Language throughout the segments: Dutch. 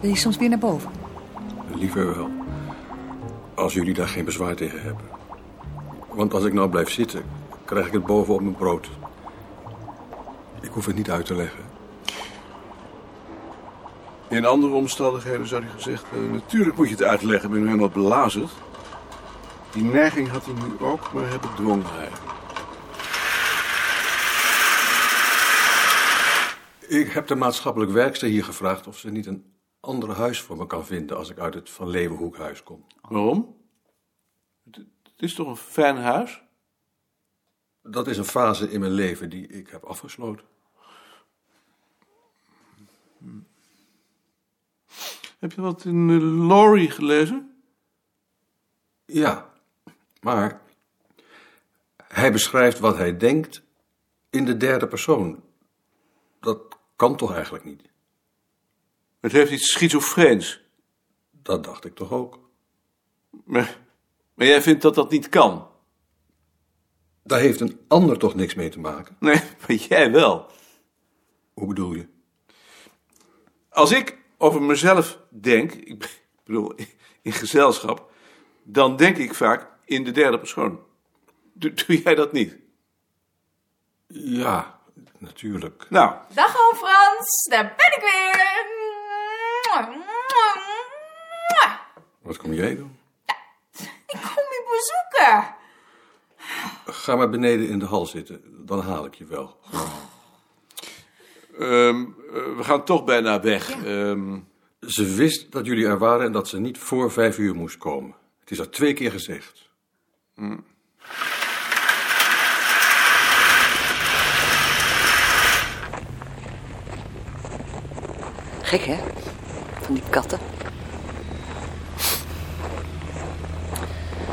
Wil je soms weer naar boven? Liever wel. Als jullie daar geen bezwaar tegen hebben. Want als ik nou blijf zitten, krijg ik het boven op mijn brood. Ik hoef het niet uit te leggen. In andere omstandigheden zou hij gezegd hebben... natuurlijk moet je het uitleggen, ik ben nu helemaal belazerd. Die neiging had hij nu ook, maar hij bedwong hij. Ik heb de maatschappelijk werkster hier gevraagd of ze niet een ander huis voor me kan vinden als ik uit het Van Leeuwenhoekhuis kom. Waarom? Het, het is toch een fijn huis? Dat is een fase in mijn leven die ik heb afgesloten. Heb je wat in uh, Laurie gelezen? Ja, maar hij beschrijft wat hij denkt in de derde persoon. Dat kan toch eigenlijk niet? Het heeft iets schizofreens. Dat dacht ik toch ook. Maar, maar jij vindt dat dat niet kan? Daar heeft een ander toch niks mee te maken? Nee, maar jij wel. Hoe bedoel je? Als ik over mezelf denk, ik bedoel in gezelschap, dan denk ik vaak in de derde persoon. Doe, doe jij dat niet? Ja, natuurlijk. Nou, Dag oom Frans, daar ben ik weer. Wat kom jij doen? Ik kom je bezoeken. Ga maar beneden in de hal zitten, dan haal ik je wel. ehm, eh, we gaan toch bijna weg. Ehm, Ze wist dat jullie er waren en dat ze niet voor vijf uur moest komen. Het is haar twee keer gezegd. Gek, hè? Van die katten.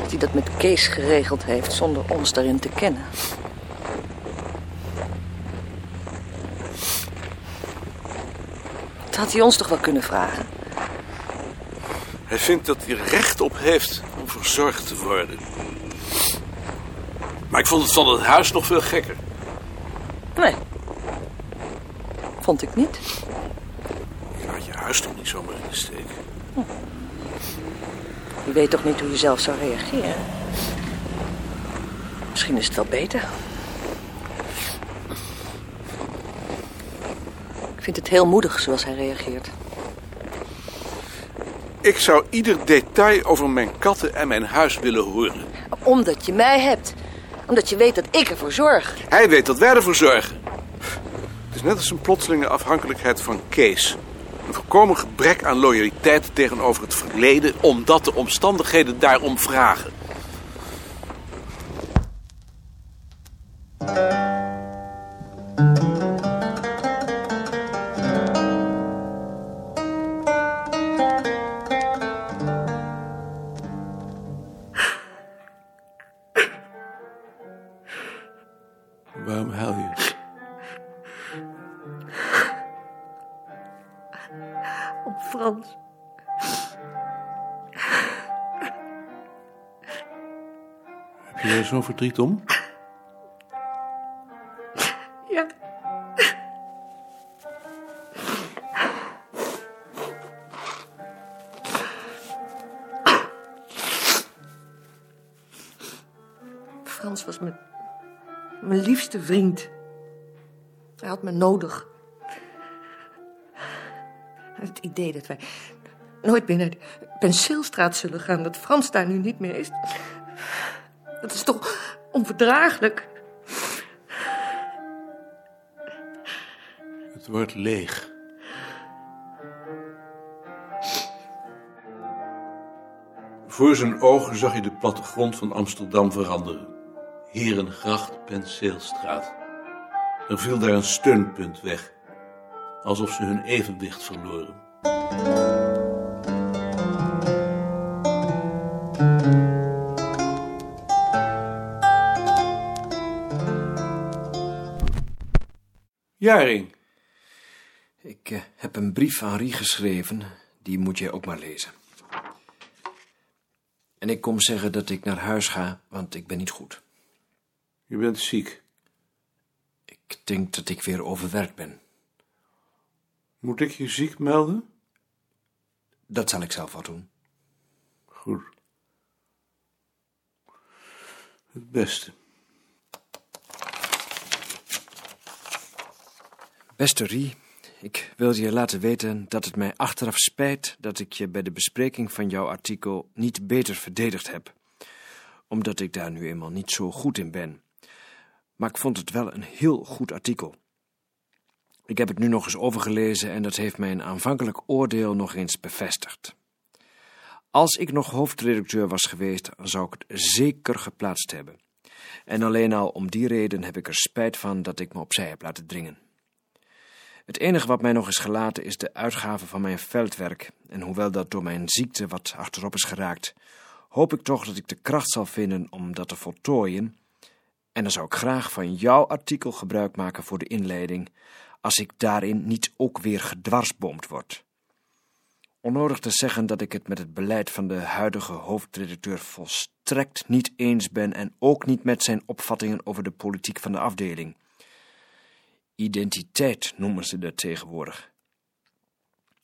Dat hij dat met Kees geregeld heeft zonder ons daarin te kennen. Dat had hij ons toch wel kunnen vragen. hij vindt dat hij recht op heeft om verzorgd te worden. Maar ik vond het van het huis nog veel gekker. Nee. Vond ik niet. Huis toch niet zomaar in de steek. Je weet toch niet hoe je zelf zou reageren? Misschien is het wel beter. Ik vind het heel moedig zoals hij reageert. Ik zou ieder detail over mijn katten en mijn huis willen horen. Omdat je mij hebt. Omdat je weet dat ik ervoor zorg. Hij weet dat wij ervoor zorgen. Het is net als een plotselinge afhankelijkheid van Kees. Een volkomen gebrek aan loyaliteit tegenover het verleden... omdat de omstandigheden daarom vragen. Om Frans. Heb je er zo'n verdriet om? Ja. Frans was mijn, mijn liefste vriend. Hij had me nodig. Het idee dat wij nooit meer naar de penseelstraat zullen gaan, dat Frans daar nu niet meer is. Dat is toch onverdraaglijk. Het wordt leeg. Voor zijn ogen zag hij de plattegrond van Amsterdam veranderen. Herengracht, Penseelstraat. Er viel daar een steunpunt weg. Alsof ze hun evenwicht verloren. Jaring, Ik eh, heb een brief aan Rie geschreven, die moet jij ook maar lezen. En ik kom zeggen dat ik naar huis ga, want ik ben niet goed. je bent ziek. Ik denk dat ik weer overwerkt ben. Moet ik je ziek melden? Dat zal ik zelf wel doen. Goed. Het beste. Beste Rie, ik wil je laten weten dat het mij achteraf spijt dat ik je bij de bespreking van jouw artikel niet beter verdedigd heb. Omdat ik daar nu eenmaal niet zo goed in ben. Maar ik vond het wel een heel goed artikel. Ik heb het nu nog eens overgelezen en dat heeft mijn aanvankelijk oordeel nog eens bevestigd. Als ik nog hoofdredacteur was geweest, zou ik het zeker geplaatst hebben. En alleen al om die reden heb ik er spijt van dat ik me opzij heb laten dringen. Het enige wat mij nog is gelaten is de uitgave van mijn veldwerk, en hoewel dat door mijn ziekte wat achterop is geraakt, hoop ik toch dat ik de kracht zal vinden om dat te voltooien. En dan zou ik graag van jouw artikel gebruik maken voor de inleiding, als ik daarin niet ook weer gedwarsboomd word. Onnodig te zeggen dat ik het met het beleid van de huidige hoofdredacteur volstrekt niet eens ben en ook niet met zijn opvattingen over de politiek van de afdeling. Identiteit noemen ze dat tegenwoordig.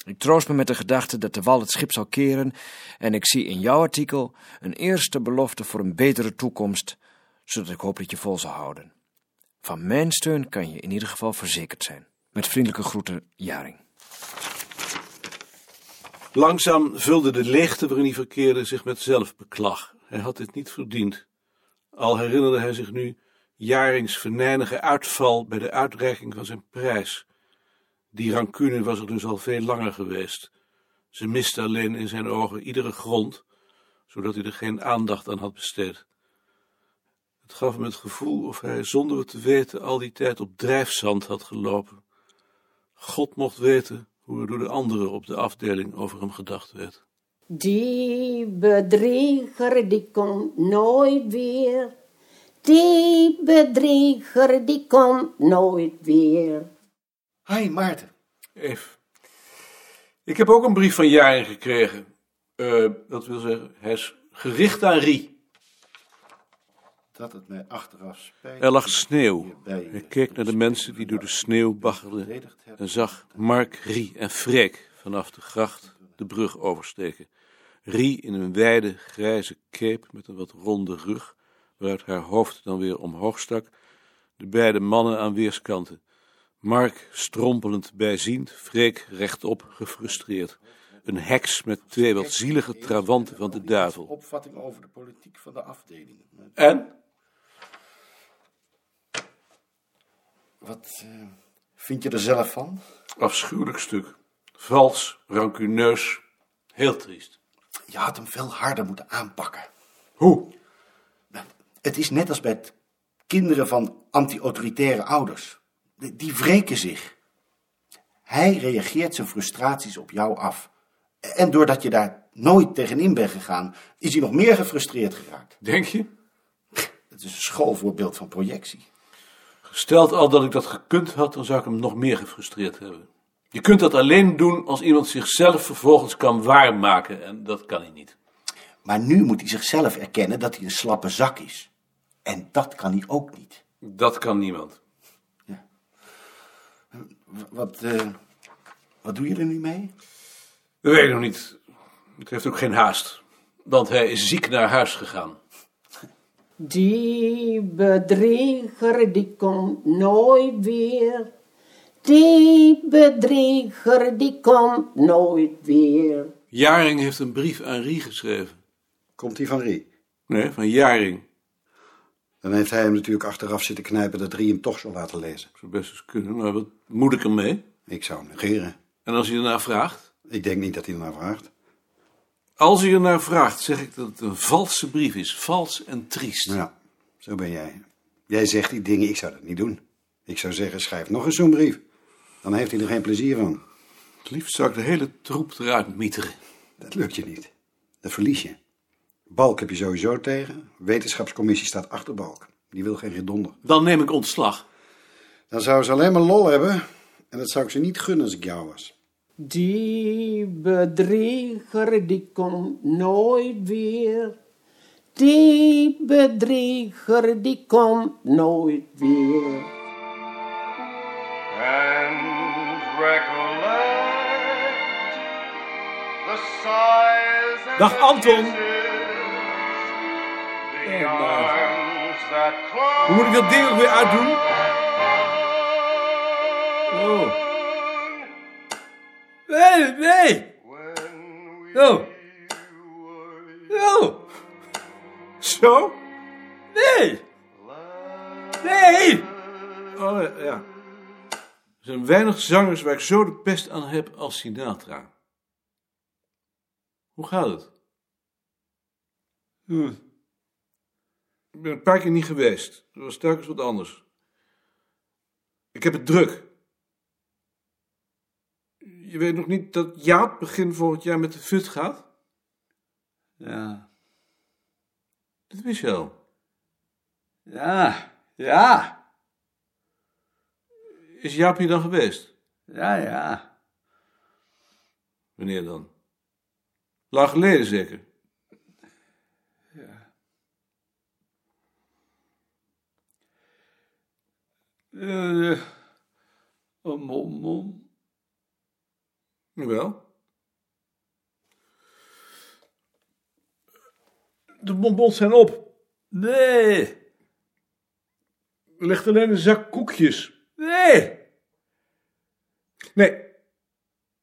Ik troost me met de gedachte dat de wal het schip zal keren en ik zie in jouw artikel een eerste belofte voor een betere toekomst, zodat ik hoop dat je vol zal houden. Van mijn steun kan je in ieder geval verzekerd zijn. Met vriendelijke groeten, Jaring. Langzaam vulde de leegte waarin hij verkeerde zich met zelfbeklag. Hij had dit niet verdiend. Al herinnerde hij zich nu Jarings venijnige uitval bij de uitreiking van zijn prijs. Die rancune was er dus al veel langer geweest. Ze miste alleen in zijn ogen iedere grond, zodat hij er geen aandacht aan had besteed. Het gaf hem het gevoel of hij zonder het te weten al die tijd op drijfzand had gelopen. God mocht weten hoe er door de anderen op de afdeling over hem gedacht werd. Die bedrieger die komt nooit weer. Die bedrieger die komt nooit weer. Hi, Maarten. Eve. Ik heb ook een brief van Jaren gekregen. Eh, dat wil zeggen, hij is gericht aan Rie. Dat het mij achteraf spijt. Er lag sneeuw. Hij keek naar de mensen die door de sneeuw baggerden en zag Mark, Rie en Freek vanaf de gracht de brug oversteken. Rie in een wijde grijze cape met een wat ronde rug, waaruit haar hoofd dan weer omhoog stak, de beide mannen aan weerskanten. Mark strompelend bijziend, Freek rechtop gefrustreerd. Een heks met twee wat zielige trawanten van de duivel. Opvatting over de politiek van de afdeling. En? Wat eh, vind je er zelf van? Afschuwelijk stuk. Vals, rancuneus, heel triest. Je had hem veel harder moeten aanpakken. Hoe? Het is net als bij het kinderen van anti-autoritaire ouders. Die die wreken zich. Hij reageert zijn frustraties op jou af. En doordat je daar nooit tegenin bent gegaan, is hij nog meer gefrustreerd geraakt. Denk je? Het is een schoolvoorbeeld van projectie. Gesteld al dat ik dat gekund had, dan zou ik hem nog meer gefrustreerd hebben. Je kunt dat alleen doen als iemand zichzelf vervolgens kan waarmaken, en dat kan hij niet. Maar nu moet hij zichzelf erkennen dat hij een slappe zak is. En dat kan hij ook niet. Dat kan niemand. W- Wat, eh, wat doe je er nu mee? Dat weet ik nog niet. Het heeft ook geen haast, want hij is ziek naar huis gegaan. Die bedrieger die komt nooit weer. Die bedrieger die komt nooit weer. Jaring heeft een brief aan Rie geschreven. Komt die van Rie? Nee, van Jaring. Dan heeft hij hem natuurlijk achteraf zitten knijpen dat Rie hem toch zou laten lezen. Zou best eens kunnen, maar wat moet ik ermee? Ik zou hem negeren. En als hij ernaar vraagt? Ik denk niet dat hij ernaar vraagt. Als hij ernaar vraagt, zeg ik dat het een valse brief is. Vals en triest. Ja, zo ben jij. Jij zegt die dingen, ik zou dat niet doen. Ik zou zeggen, schrijf nog eens zo'n brief. Dan heeft hij er geen plezier van. Het liefst zou ik de hele troep eruit mieteren. Dat lukt je niet. Dat verlies je. Balk heb je sowieso tegen. Wetenschapscommissie staat achter Balk. Die wil geen gedonder. Dan neem ik ontslag. Dan zou ze alleen maar lol hebben. En dat zou ik ze niet gunnen als ik jou was. Die bedrieger die komt nooit weer. Die bedrieger die komt nooit weer. and recollect the Dag Anton. Hoe moet ik dat ding ook weer uitdoen? Oh. Nee, nee. Oh. Oh. Zo? Nee. Nee. Oh, ja. Er zijn weinig zangers waar ik zo de pest aan heb als Sinatra. Hoe gaat het? Hm. Ik ben een paar keer niet geweest. Dat was telkens wat anders. Ik heb het druk. Je weet nog niet dat Jaap begin volgend jaar met de FUT gaat? Ja. Dat wist je al. Ja. Ja. Is Jaap hier dan geweest? Ja, ja. Wanneer dan? Lang geleden zeker? Uh, om, om, om. Jawel. De bonbons zijn op. Nee. Er ligt alleen een zak koekjes. Nee. Nee.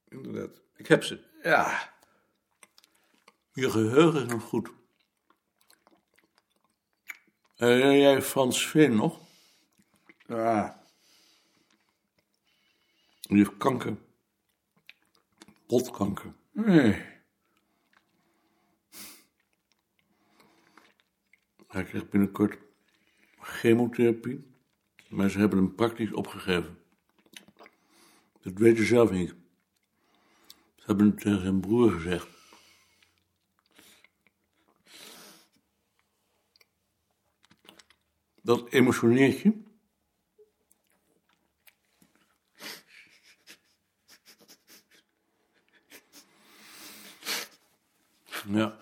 Inderdaad. Ik heb ze. Ja. Je geheugen is nog goed. Herinner jij Frans Veen nog? Ja. Die heeft kanker. Botkanker. Nee. Hij krijgt binnenkort chemotherapie. Maar ze hebben hem praktisch opgegeven. Dat weet hij zelf niet. Ze hebben het tegen zijn broer gezegd. Dat emotioneert je? Ja.